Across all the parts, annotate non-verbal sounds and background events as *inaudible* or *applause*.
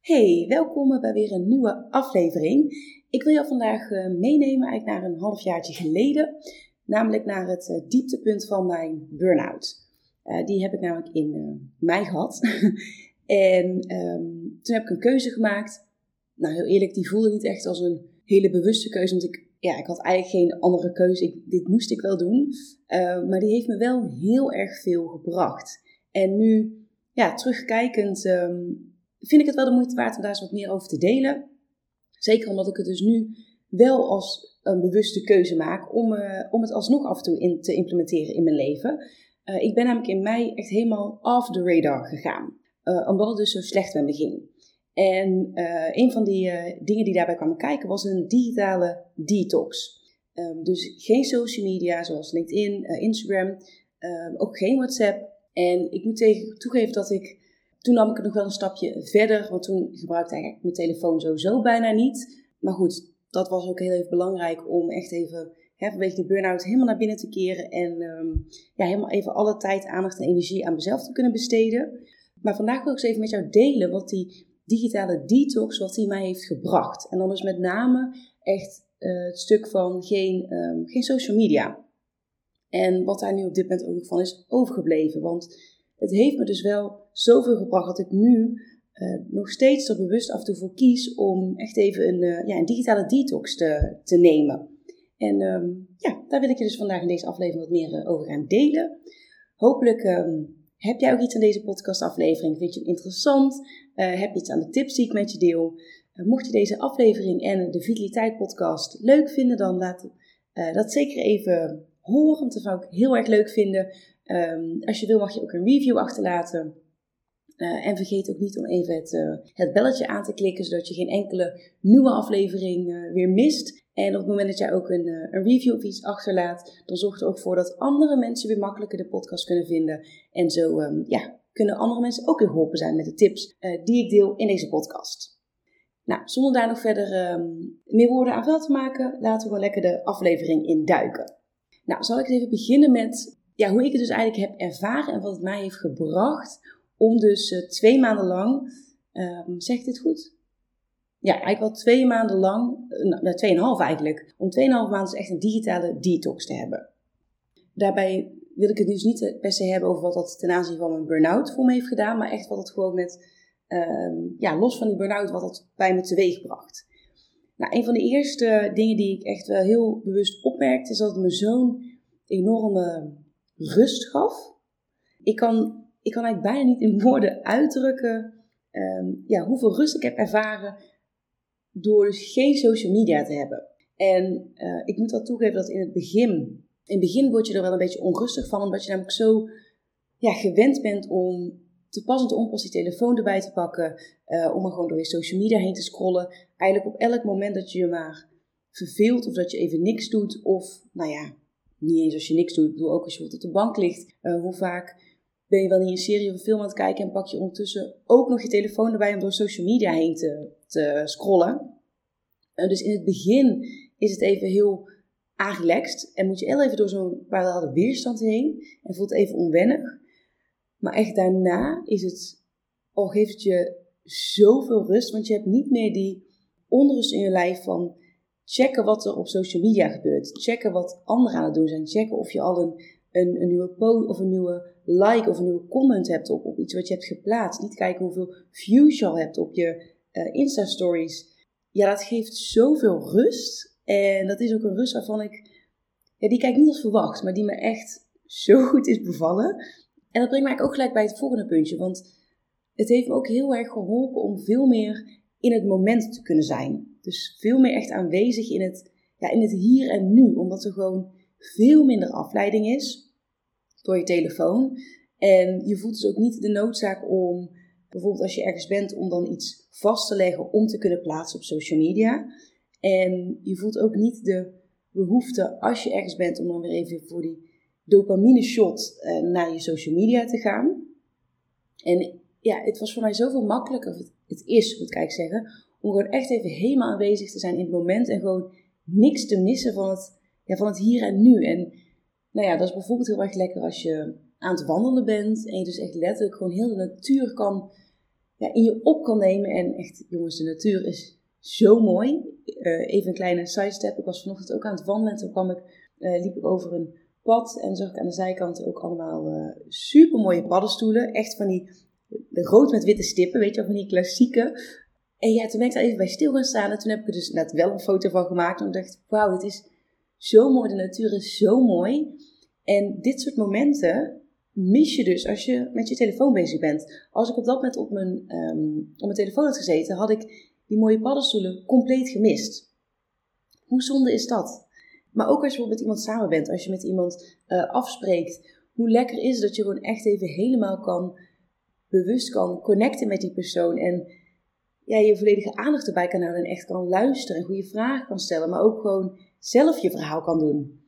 Hey, welkom bij weer een nieuwe aflevering. Ik wil jou vandaag eh, meenemen eigenlijk naar een halfjaartje geleden, namelijk naar het eh, dieptepunt van mijn burn-out. Uh, die heb ik namelijk in mei gehad. *laughs* en ehm, toen heb ik een keuze gemaakt. Nou, heel eerlijk, die voelde niet echt als een hele bewuste keuze, want ik, ja, ik had eigenlijk geen andere keuze. Ik, dit moest ik wel doen. maar die heeft me wel heel erg veel gebracht. En nu, ja, terugkijkend, ehm, vind ik het wel de moeite waard om daar eens wat meer over te delen. Zeker omdat ik het dus nu wel als een bewuste keuze maak om, uh, om het alsnog af en toe in te implementeren in mijn leven. Uh, ik ben namelijk in mei echt helemaal off the radar gegaan. Uh, omdat het dus zo slecht met me ging. En een van die dingen die daarbij kwamen kijken was een digitale detox. Um, dus geen social media zoals LinkedIn, Instagram, ehm, ook geen WhatsApp. En ik moet tegen, toegeven dat ik toen nam ik het nog wel een stapje verder, want toen gebruikte ik eigenlijk mijn telefoon sowieso bijna niet. Maar goed, dat was ook heel even belangrijk om echt even hè, vanwege die burn-out helemaal naar binnen te keren. En um, ja, helemaal even alle tijd, aandacht en energie aan mezelf te kunnen besteden. Maar vandaag wil ik eens even met jou delen wat die digitale detox, wat die mij heeft gebracht. En dan is met name echt uh, het stuk van geen, um, geen social media. En wat daar nu op dit moment ook nog van is overgebleven. Want het heeft me dus wel zoveel gebracht dat ik nu uh, nog steeds er bewust af en toe voor kies om echt even een, uh, ja, een digitale detox te, te nemen. En um, ja, daar wil ik je dus vandaag in deze aflevering wat meer uh, over gaan delen. Hopelijk um, heb jij ook iets aan deze podcastaflevering. Vind je het interessant? heb je iets aan de tips die ik met je deel? mocht je deze aflevering en de Vitaliteit podcast leuk vinden, dan laat dat zeker even horen. Want dat zou ik heel erg leuk vinden. Um, als je wil mag je ook een review achterlaten. Uh, en vergeet ook niet om even het, uh, het belletje aan te klikken, zodat je geen enkele nieuwe aflevering uh, weer mist. En op het moment dat jij ook een, een review of iets achterlaat, dan zorgt er ook voor dat andere mensen weer makkelijker de podcast kunnen vinden. En zo um, ja, kunnen andere mensen ook weer geholpen zijn met de tips die ik deel in deze podcast. Nou, zonder daar nog verder um, meer woorden aan vuil te maken, laten we gewoon lekker de aflevering induiken. Nou, zal ik even beginnen met ja, hoe ik het dus eigenlijk heb ervaren en wat het mij heeft gebracht om dus uh, twee maanden lang, um, zeg ik dit goed? Ja, eigenlijk wel twee maanden lang, uh, nou, tweeënhalf eigenlijk, om tweeënhalf maanden dus echt een digitale detox te hebben. Daarbij wil ik het dus niet per se hebben over wat dat ten aanzien van mijn burn-out voor me heeft gedaan, maar echt wat het gewoon met, um, ja, los van die burn-out, wat het bij me teweeg bracht. Nou, een van de eerste dingen die ik echt wel heel bewust opmerkte, is dat het me zo'n enorme rust gaf. Ik kan, ik kan eigenlijk bijna niet in woorden uitdrukken um, ja, hoeveel rust ik heb ervaren door dus geen social media te hebben. En uh, ik moet wel toegeven dat in het begin, in begin word je er wel een beetje onrustig van, omdat je namelijk zo ja, gewend bent om te pas en te onpas die telefoon erbij te pakken, uh, om maar gewoon door je social media heen te scrollen. Eigenlijk op elk moment dat je je maar verveelt of dat je even niks doet of, nou ja, niet eens als je niks doet. Bedoel, ook als je op de bank ligt. Uh, hoe vaak ben je wel niet een serie of een film aan het kijken en pak je ondertussen ook nog je telefoon erbij om door social media heen te, te scrollen. Uh, dus in het begin is het even heel aanrelaxed en moet je heel even door zo'n bepaalde weerstand heen en voelt even onwennig. Maar echt daarna is het, al geeft het je zoveel rust, want je hebt niet meer die onrust in je lijf van checken wat er op social media gebeurt. Checken wat anderen aan het doen zijn. Checken of je al een, een, een nieuwe post of een nieuwe like of een nieuwe comment hebt op, op iets wat je hebt geplaatst. Niet kijken hoeveel views je al hebt op je uh, Insta-stories. Ja, dat geeft zoveel rust. En dat is ook een rust waarvan ik, ja, die kijk niet als verwacht, maar die me echt zo *laughs* goed is bevallen. En dat brengt mij ook gelijk bij het volgende puntje. Want het heeft me ook heel erg geholpen om veel meer in het moment te kunnen zijn. Dus veel meer echt aanwezig in het, ja, in het hier en nu, omdat er gewoon veel minder afleiding is door je telefoon. En je voelt dus ook niet de noodzaak om, bijvoorbeeld als je ergens bent, om dan iets vast te leggen om te kunnen plaatsen op social media. En je voelt ook niet de behoefte als je ergens bent om dan weer even voor die dopamine shot eh, naar je social media te gaan. En ja, het was voor mij zoveel makkelijker, het, het is, moet ik eigenlijk zeggen, om gewoon echt even helemaal aanwezig te zijn in het moment en gewoon niks te missen van het, ja, van het hier en nu. En nou ja, dat is bijvoorbeeld heel erg lekker als je aan het wandelen bent en je dus echt letterlijk gewoon heel de natuur kan, ja, in je op kan nemen. En echt, jongens, de natuur is zo mooi. Uh, even een kleine sidestep. Ik was vanochtend ook aan het wandelen en toen kwam ik, uh, liep ik over een pad en zag ik aan de zijkant ook allemaal uh, eh, super mooie paddenstoelen. Echt van die rood met witte stippen, weet je wel, van die klassieke. En ja, toen ben ik daar even bij stil gaan staan en toen heb ik er dus net wel een foto van gemaakt. En ik dacht, wauw, dit is zo mooi, de natuur is zo mooi. En dit soort momenten mis je dus als je met je telefoon bezig bent. Als ik op dat moment op mijn, um, op mijn telefoon had gezeten, had ik die mooie paddenstoelen compleet gemist. Hoe zonde is dat? Maar ook als je bijvoorbeeld met iemand samen bent, als je met iemand uh, afspreekt, hoe lekker is het dat je gewoon echt even helemaal kan, bewust kan connecten met die persoon en ja, je volledige aandacht erbij kan houden en echt kan luisteren en goede vragen kan stellen, maar ook gewoon zelf je verhaal kan doen.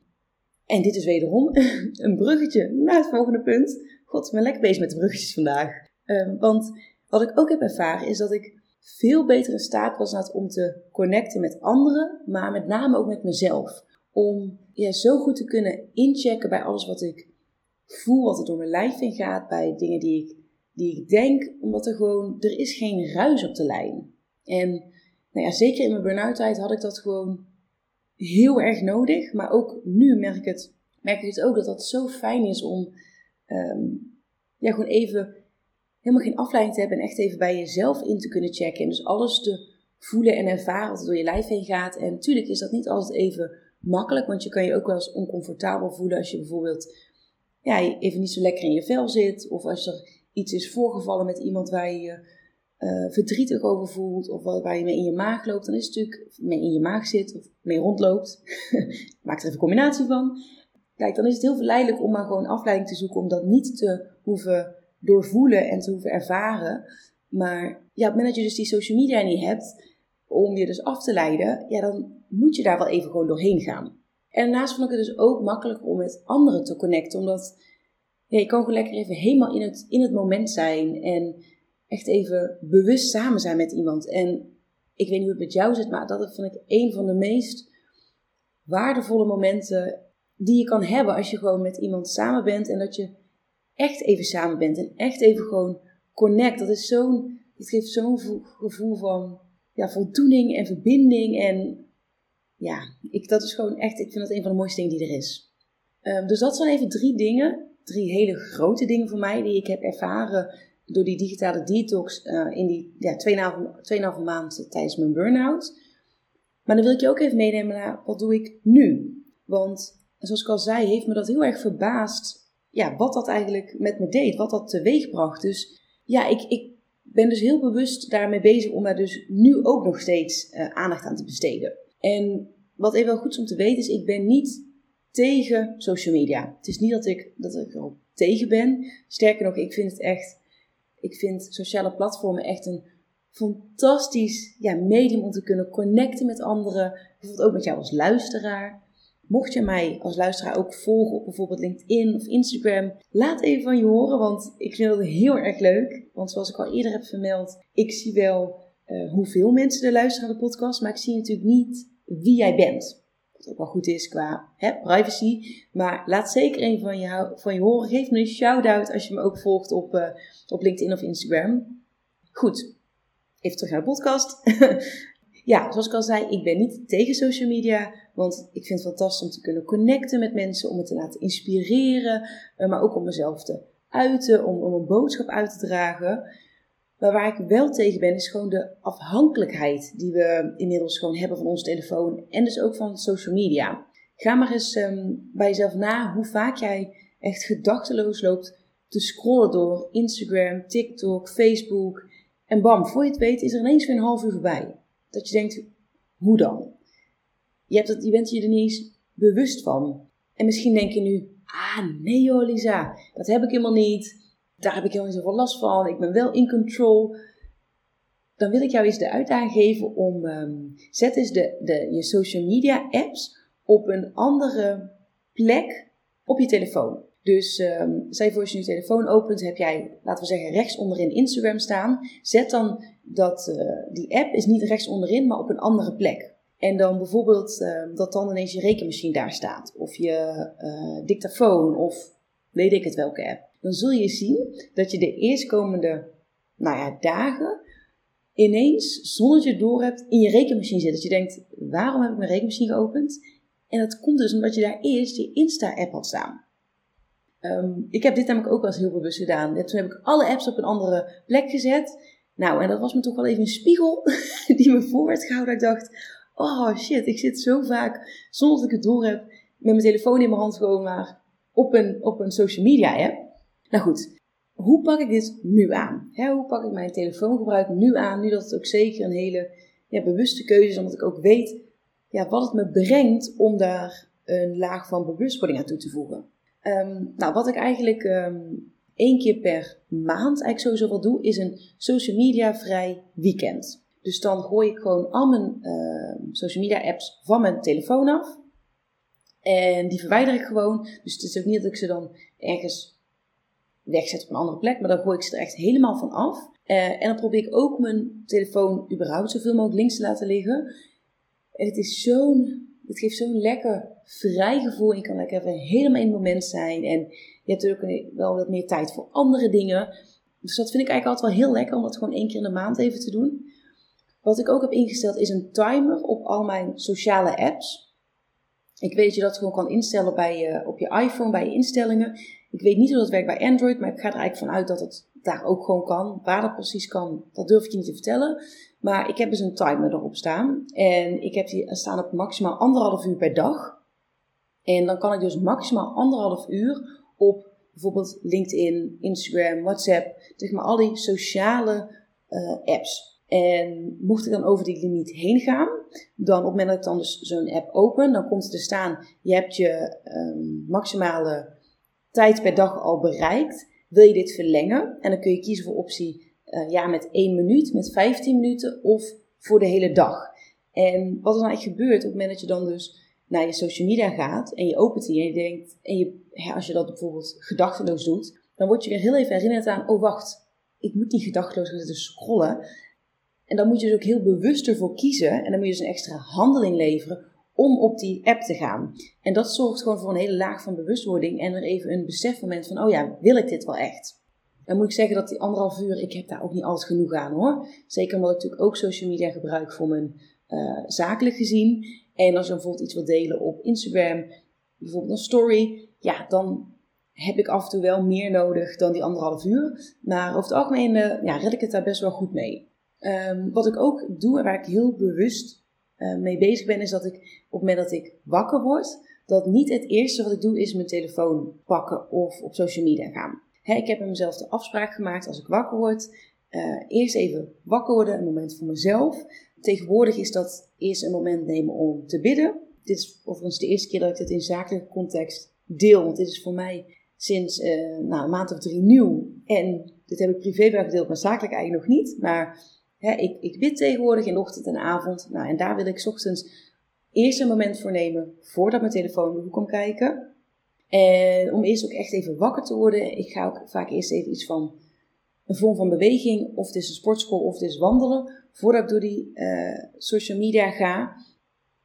En dit is wederom *laughs* een bruggetje naar het volgende punt. God, ik ben lekker bezig met de bruggetjes vandaag. Um, want wat ik ook heb ervaren is dat ik veel beter in staat was om te connecten met anderen, maar met name ook met mezelf. Om ja, zo goed te kunnen inchecken bij alles wat ik voel, wat er door mijn lijf in gaat, bij dingen die ik, die ik denk, omdat er gewoon, er is geen ruis op de lijn. En nou ja, zeker in mijn burn-out tijd had ik dat gewoon heel erg nodig, maar ook nu merk ik het, merk ik het ook dat dat zo fijn is om um, ja, gewoon even helemaal geen afleiding te hebben en echt even bij jezelf in te kunnen checken. En dus alles te voelen en ervaren wat door je lijf heen gaat. En natuurlijk is dat niet altijd even makkelijk, want je kan je ook wel eens oncomfortabel voelen als je bijvoorbeeld ja, even niet zo lekker in je vel zit. Of als er iets is voorgevallen met iemand waar je uh, verdrietig over voelt. Of waar je mee in je maag loopt. Dan is het natuurlijk mee in je maag zit of mee rondloopt. *laughs* Maak er even een combinatie van. Kijk, dan is het heel verleidelijk om maar gewoon afleiding te zoeken. Om dat niet te hoeven doorvoelen en te hoeven ervaren. Maar ja, op het moment dat je dus die social media niet hebt, om je dus af te leiden, ja, dan moet je daar wel even gewoon doorheen gaan. En daarnaast vond ik het dus ook makkelijk om met anderen te connecten, omdat je kan gewoon lekker even helemaal in het, in het moment zijn en echt even bewust samen zijn met iemand. En ik weet niet hoe het met jou zit, maar dat vind ik een van de meest waardevolle momenten die je kan hebben als je gewoon met iemand samen bent en dat je echt even samen bent en echt even gewoon connect. Dat is zo'n, het geeft zo'n gevoel van ja, voldoening en verbinding. En ja, ik, dat is gewoon echt, ik vind dat een van de mooiste dingen die er is. Um, dus dat zijn even drie dingen, drie hele grote dingen voor mij die ik heb ervaren door die digitale detox uh, in die ja, 2,5 maand tijdens mijn burn-out. Maar dan wil ik je ook even meenemen naar wat doe ik nu. Want zoals ik al zei, heeft me dat heel erg verbaasd ja, wat dat eigenlijk met me deed, wat dat teweeg bracht. Dus ja, ik, ik ben dus heel bewust daarmee bezig om daar dus nu ook nog steeds uh, aandacht aan te besteden. En wat even wel goed is om te weten is, ik ben niet tegen social media. Het is niet dat ik, dat ik er tegen ben. Sterker nog, ik vind het echt, ik vind sociale platformen echt een fantastisch ja, medium om te kunnen connecten met anderen. Bijvoorbeeld ook met jou als luisteraar. Mocht je mij als luisteraar ook volgen op bijvoorbeeld LinkedIn of Instagram, laat even van je horen, want ik vind het heel erg leuk. Want zoals ik al eerder heb vermeld, ik zie wel uh, hoeveel mensen er luisteren naar de podcast, maar ik zie natuurlijk niet wie jij bent. Wat ook wel goed is qua hè, privacy. Maar laat zeker even van je, van je horen. Geef me een shout-out als je me ook volgt op, uh, op LinkedIn of Instagram. Goed, even terug naar de podcast. *laughs* ja, zoals ik al zei, ik ben niet tegen social media. Want ik vind het fantastisch om te kunnen connecten met mensen, om me te laten inspireren, eh, maar ook om mezelf te uiten, om, om een boodschap uit te dragen. Maar waar ik wel tegen ben, is gewoon de afhankelijkheid die we inmiddels gewoon hebben van onze telefoon en dus ook van social media. Ga maar eens um, bij jezelf na hoe vaak jij echt gedachteloos loopt te scrollen door Instagram, TikTok, Facebook. En bam, voor je het weet is er ineens weer een half uur voorbij. Dat je denkt, hoe dan? Je, hebt je bent je er niet eens bewust van. En misschien denk je nu, ah nee joh Lisa, dat heb ik helemaal niet. Daar heb ik niet zoveel last van, ik ben wel in control. Dan wil ik jou eens de uitdaging geven om, ehm, zet eens de, de, je social media apps op een andere plek op je telefoon. Dus um, stel voor als je telefoon opent, heb jij, laten we zeggen, rechts onderin Instagram staan. Zet dan dat, uh, die app is niet rechts onderin, maar op een andere plek. En dan bijvoorbeeld uh, dat dan ineens je rekenmachine daar staat. Of je uh, dictafoon of weet ik het welke app. Dan zul je zien dat je de eerstkomende nou ja, dagen ineens, zonder dat je het door hebt, in je rekenmachine zit. Dat je denkt, waarom heb ik mijn rekenmachine geopend? En dat komt dus omdat je daar eerst je Insta-app had staan. Um, ik heb dit namelijk ook wel eens heel bewust gedaan. Toen heb ik alle apps op een andere plek gezet. Nou, en dat was me toch wel even een spiegel *laughs* die me voor werd gehouden. Ik dacht, oh shit, ik zit zo vaak, zonder dat ik het door heb, met mijn telefoon in mijn hand gewoon maar op een, op een social media app. Nou goed, hoe pak ik dit nu aan? hoe pak ik mijn telefoongebruik nu aan? Nu dat het ook zeker een hele ja, bewuste keuze is, omdat ik ook weet ja, wat het me brengt om daar een laag van bewustwording aan toe te voegen. Um, nou, wat ik eigenlijk um, één keer per maand eigenlijk sowieso wel doe, is een social media vrij weekend. Dus dan gooi ik gewoon al mijn uh, social media apps van mijn telefoon af. En die verwijder ik gewoon. Dus het is ook niet dat ik ze dan ergens wegzet op een andere plek, maar dan gooi ik ze er echt helemaal van af. Uh, en dan probeer ik ook mijn telefoon überhaupt zoveel mogelijk links te laten liggen. En het is zo'n, het geeft zo'n lekker vrij gevoel. Je kan lekker even helemaal in het moment zijn. En je hebt ook wel wat meer tijd voor andere dingen. Dus dat vind ik eigenlijk altijd wel heel lekker om dat gewoon één keer in de maand even te doen. Wat ik ook heb ingesteld is een timer op al mijn sociale apps. Ik weet dat je dat gewoon kan instellen bij op je iPhone, bij je instellingen. Ik weet niet hoe dat werkt bij Android, maar ik ga er eigenlijk vanuit dat het daar ook gewoon kan. Waar dat precies kan, dat durf ik je niet te vertellen. Maar ik heb dus een timer erop staan. En ik heb die staan op maximaal anderhalf uur per dag. En dan kan ik dus maximaal anderhalf uur op bijvoorbeeld LinkedIn, Instagram, WhatsApp, zeg maar al die sociale uh, apps. En mocht ik dan over die limiet heen gaan, dan op het moment dat ik dan dus zo'n app open, dan komt er te staan, je hebt je um, maximale tijd per dag al bereikt. Wil je dit verlengen? En dan kun je kiezen voor optie uh, ja, met 1 minuut, met 15 minuten of voor de hele dag. En wat er dan eigenlijk gebeurt op het moment dat je dan dus naar je social media gaat en je opent die en je denkt, en je, als je dat bijvoorbeeld gedachteloos doet, dan word je weer heel even herinnerd aan, oh wacht, ik moet niet gedachteloos gaan scrollen. En dan moet je dus ook heel bewust ervoor kiezen en dan moet je dus een extra handeling leveren om op die app te gaan. En dat zorgt gewoon voor een hele laag van bewustwording en er even een besefmoment van, oh ja, wil ik dit wel echt? Dan moet ik zeggen dat die anderhalf uur, ik heb daar ook niet altijd genoeg aan hoor. Zeker omdat ik natuurlijk ook social media gebruik voor mijn uh, zakelijk gezien. En als je bijvoorbeeld iets wil delen op Instagram, bijvoorbeeld een story, ja, dan heb ik af en toe wel meer nodig dan die anderhalf uur. Maar over het algemeen uh, ja, red ik het daar best wel goed mee. Um, wat ik ook doe en waar ik heel bewust uh, mee bezig ben, is dat ik op het moment dat ik wakker word, dat niet het eerste wat ik doe is mijn telefoon pakken of op social media gaan. Ik heb met mezelf de afspraak gemaakt als ik wakker word, uh, eerst even wakker worden, een moment voor mezelf. Tegenwoordig is dat eerst een moment nemen om te bidden. Dit is overigens de eerste keer dat ik dit in zakelijke context deel. Want dit is voor mij sinds uh, nou, een maand of drie nieuw. En dit heb ik privé wel gedeeld, maar zakelijk eigenlijk nog niet. Maar ik, ik bid tegenwoordig in de ochtend en avond. Nou, en daar wil ik ochtends eerst een moment voor nemen voordat mijn telefoon de hoek komt kijken. En om eerst ook echt even wakker te worden. Ik ga ook vaak eerst even iets van een vorm van beweging. Of het is een sportschool of het is wandelen voordat ik door die uh, social media ga.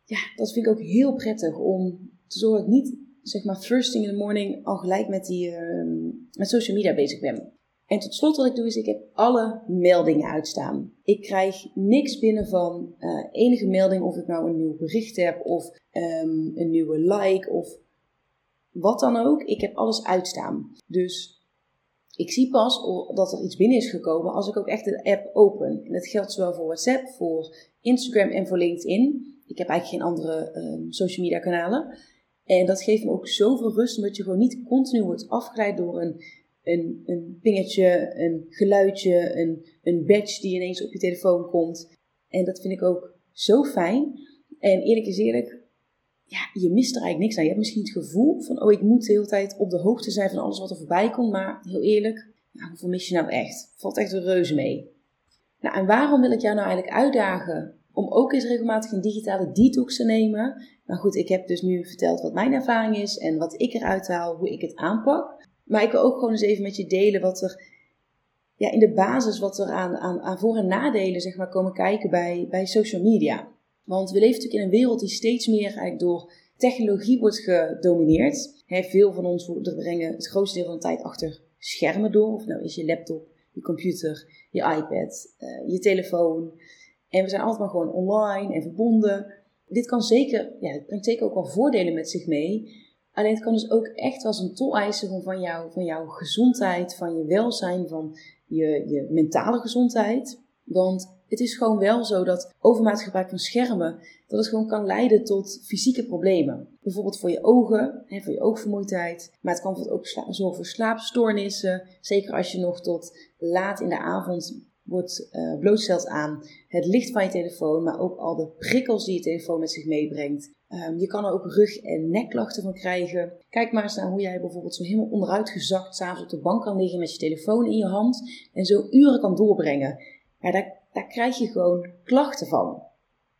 Ja, dat vind ik ook heel prettig om te zorgen dat ik niet, zeg maar, first thing in the morning al gelijk met, die, uh, met social media bezig ben. En tot slot wat ik doe is, ik heb alle meldingen uitstaan. Ik krijg niks binnen van uh, enige melding of ik nou een nieuw bericht heb of um, een nieuwe like of wat dan ook. Ik heb alles uitstaan. Dus ik zie pas dat er iets binnen is gekomen als ik ook echt de app open. En dat geldt zowel voor WhatsApp, voor Instagram en voor LinkedIn. Ik heb eigenlijk geen andere um, social media kanalen. En dat geeft me ook zoveel rust, omdat je gewoon niet continu wordt afgeleid door een, een, een pingetje, een geluidje, een, een badge die ineens op je telefoon komt. En dat vind ik ook zo fijn. En eerlijk is eerlijk, ja, je mist er eigenlijk niks aan. Je hebt misschien het gevoel van, oh, ik moet de hele tijd op de hoogte zijn van alles wat er voorbij komt. Maar heel eerlijk, Nou, hoeveel mis je nou echt? Valt echt een reuze mee. Nou, en waarom wil ik jou nou eigenlijk uitdagen om ook eens regelmatig een digitale detox te nemen? Nou goed, ik heb dus nu verteld wat mijn ervaring is en wat ik eruit haal, hoe ik het aanpak. Maar ik wil ook gewoon eens even met je delen wat er ja, in de basis, wat er aan, aan, aan voor- en nadelen zeg maar, komen kijken bij, bij social media. Want we leven natuurlijk in een wereld die steeds meer eigenlijk door technologie wordt gedomineerd. veel van ons brengen het grootste deel van de tijd achter schermen door. Of nou is je laptop, je computer, je iPad, uh, je telefoon. En we zijn altijd maar gewoon online en verbonden. Dit kan zeker, ja, het brengt zeker ook wel voordelen met zich mee. Alleen het kan dus ook echt als een tol eisen van, jou, van jouw gezondheid, van je welzijn, van je, je mentale gezondheid. Want het is gewoon wel zo dat overmatig gebruik van schermen, dat het gewoon kan leiden tot fysieke problemen. Bijvoorbeeld voor je ogen, hè, voor je oogvermoeidheid. Maar het kan ook zorgen voor slaapstoornissen. Zeker als je nog tot laat in de avond wordt uh, blootgesteld aan het licht van je telefoon, maar ook al de prikkels die je telefoon met zich meebrengt. Um, je kan er ook rug- en nekklachten van krijgen. Kijk maar eens naar hoe jij bijvoorbeeld zo helemaal onderuit gezakt s'avonds op de bank kan liggen met je telefoon in je hand en zo uren kan doorbrengen. Ja, daar, daar krijg je gewoon klachten van.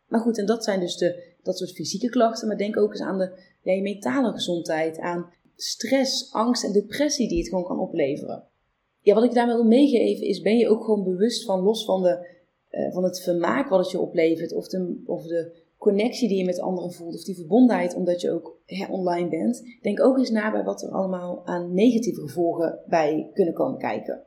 Maar goed, en dat zijn dus de, dat soort fysieke klachten, maar denk ook eens aan de ja, je mentale gezondheid, aan stress, angst en depressie die het gewoon kan opleveren ja, wat ik daarmee wil meegeven is, ben je ook gewoon bewust van, los van, de, uh, van het vermaak wat het je oplevert, of de, of de connectie die je met anderen voelt, of die verbondenheid omdat je ook online bent. Denk ook eens na bij wat er allemaal aan negatieve gevolgen bij kunnen komen kijken.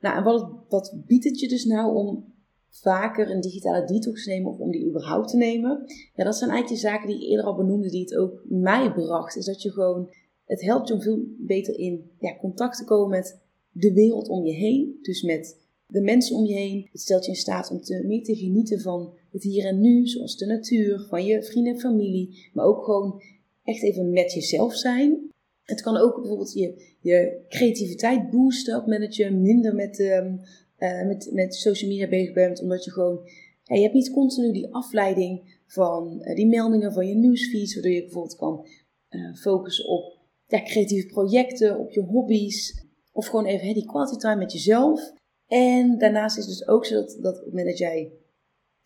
Nou, en wat, wat biedt het je dus nou om vaker een digitale detox te nemen of om die überhaupt te nemen? Ja, dat zijn eigenlijk de zaken die ik eerder al benoemde, die het ook mij bracht. Is dat je gewoon, het helpt je om veel beter in ja, contact te komen met de wereld om je heen, dus met de mensen om je heen. Het stelt je in staat om te, meer te genieten van het hier en nu, zoals de natuur, van je vrienden en familie, maar ook gewoon echt even met jezelf zijn. Het kan ook bijvoorbeeld je, je creativiteit boosten op het je minder met, um, uh, met, met social media bezig bent, omdat je gewoon, je hebt niet continu die afleiding van uh, die meldingen van je nieuwsfeeds, waardoor je bijvoorbeeld kan uh, focussen op ja, creatieve projecten, op je hobby's, of gewoon even die quality time met jezelf. En daarnaast is het dus ook zo dat, dat op het moment dat jij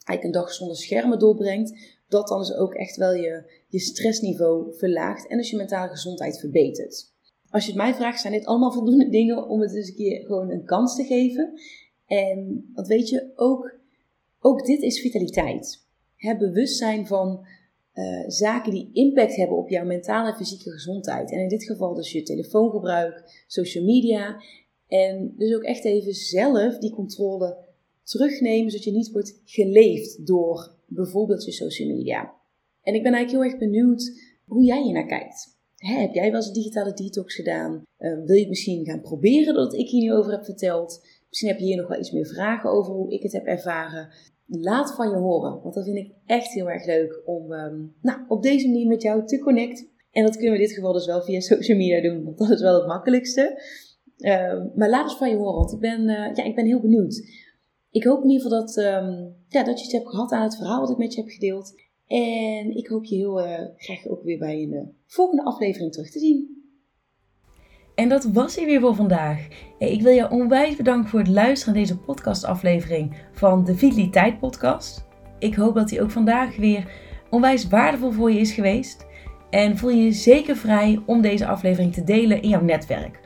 eigenlijk een dag zonder schermen doorbrengt, dat dan dus ook echt wel je, je stressniveau verlaagt en dus je mentale gezondheid verbetert. Als je het mij vraagt, zijn dit allemaal voldoende *laughs* dingen om het eens een keer gewoon een kans te geven. En wat weet je, ook, ook dit is vitaliteit. Het bewustzijn van uh, zaken die impact hebben op jouw mentale en fysieke gezondheid. En in dit geval dus je telefoongebruik, social media. En dus ook echt even zelf die controle terugnemen, zodat je niet wordt geleefd door bijvoorbeeld je social media. En ik ben eigenlijk heel erg benieuwd hoe jij hier naar kijkt. heb jij wel eens een digitale detox gedaan? Uh, wil je het misschien gaan proberen dat ik hier nu over heb verteld? Misschien heb je hier nog wel iets meer vragen over hoe ik het heb ervaren laat van je horen. Want dat vind ik echt heel erg leuk om um, nou, op deze manier met jou te connecten. En dat kunnen we in dit geval dus wel via social media doen, want dat is wel het makkelijkste. Um, maar laat eens van je horen, want ik ben, uh, ja, ik ben heel benieuwd. Ik hoop in ieder geval dat, um, ja, dat je iets hebt gehad aan het verhaal wat ik met je heb gedeeld. En ik hoop je heel uh, graag ook weer bij een uh, volgende aflevering terug te zien. En dat was hij weer voor vandaag. Ik wil je onwijs bedanken voor het luisteren naar deze podcastaflevering van de Vitaliteit Podcast. Ik hoop dat hij ook vandaag weer onwijs waardevol voor je is geweest. En voel je zeker vrij om deze aflevering te delen in jouw netwerk.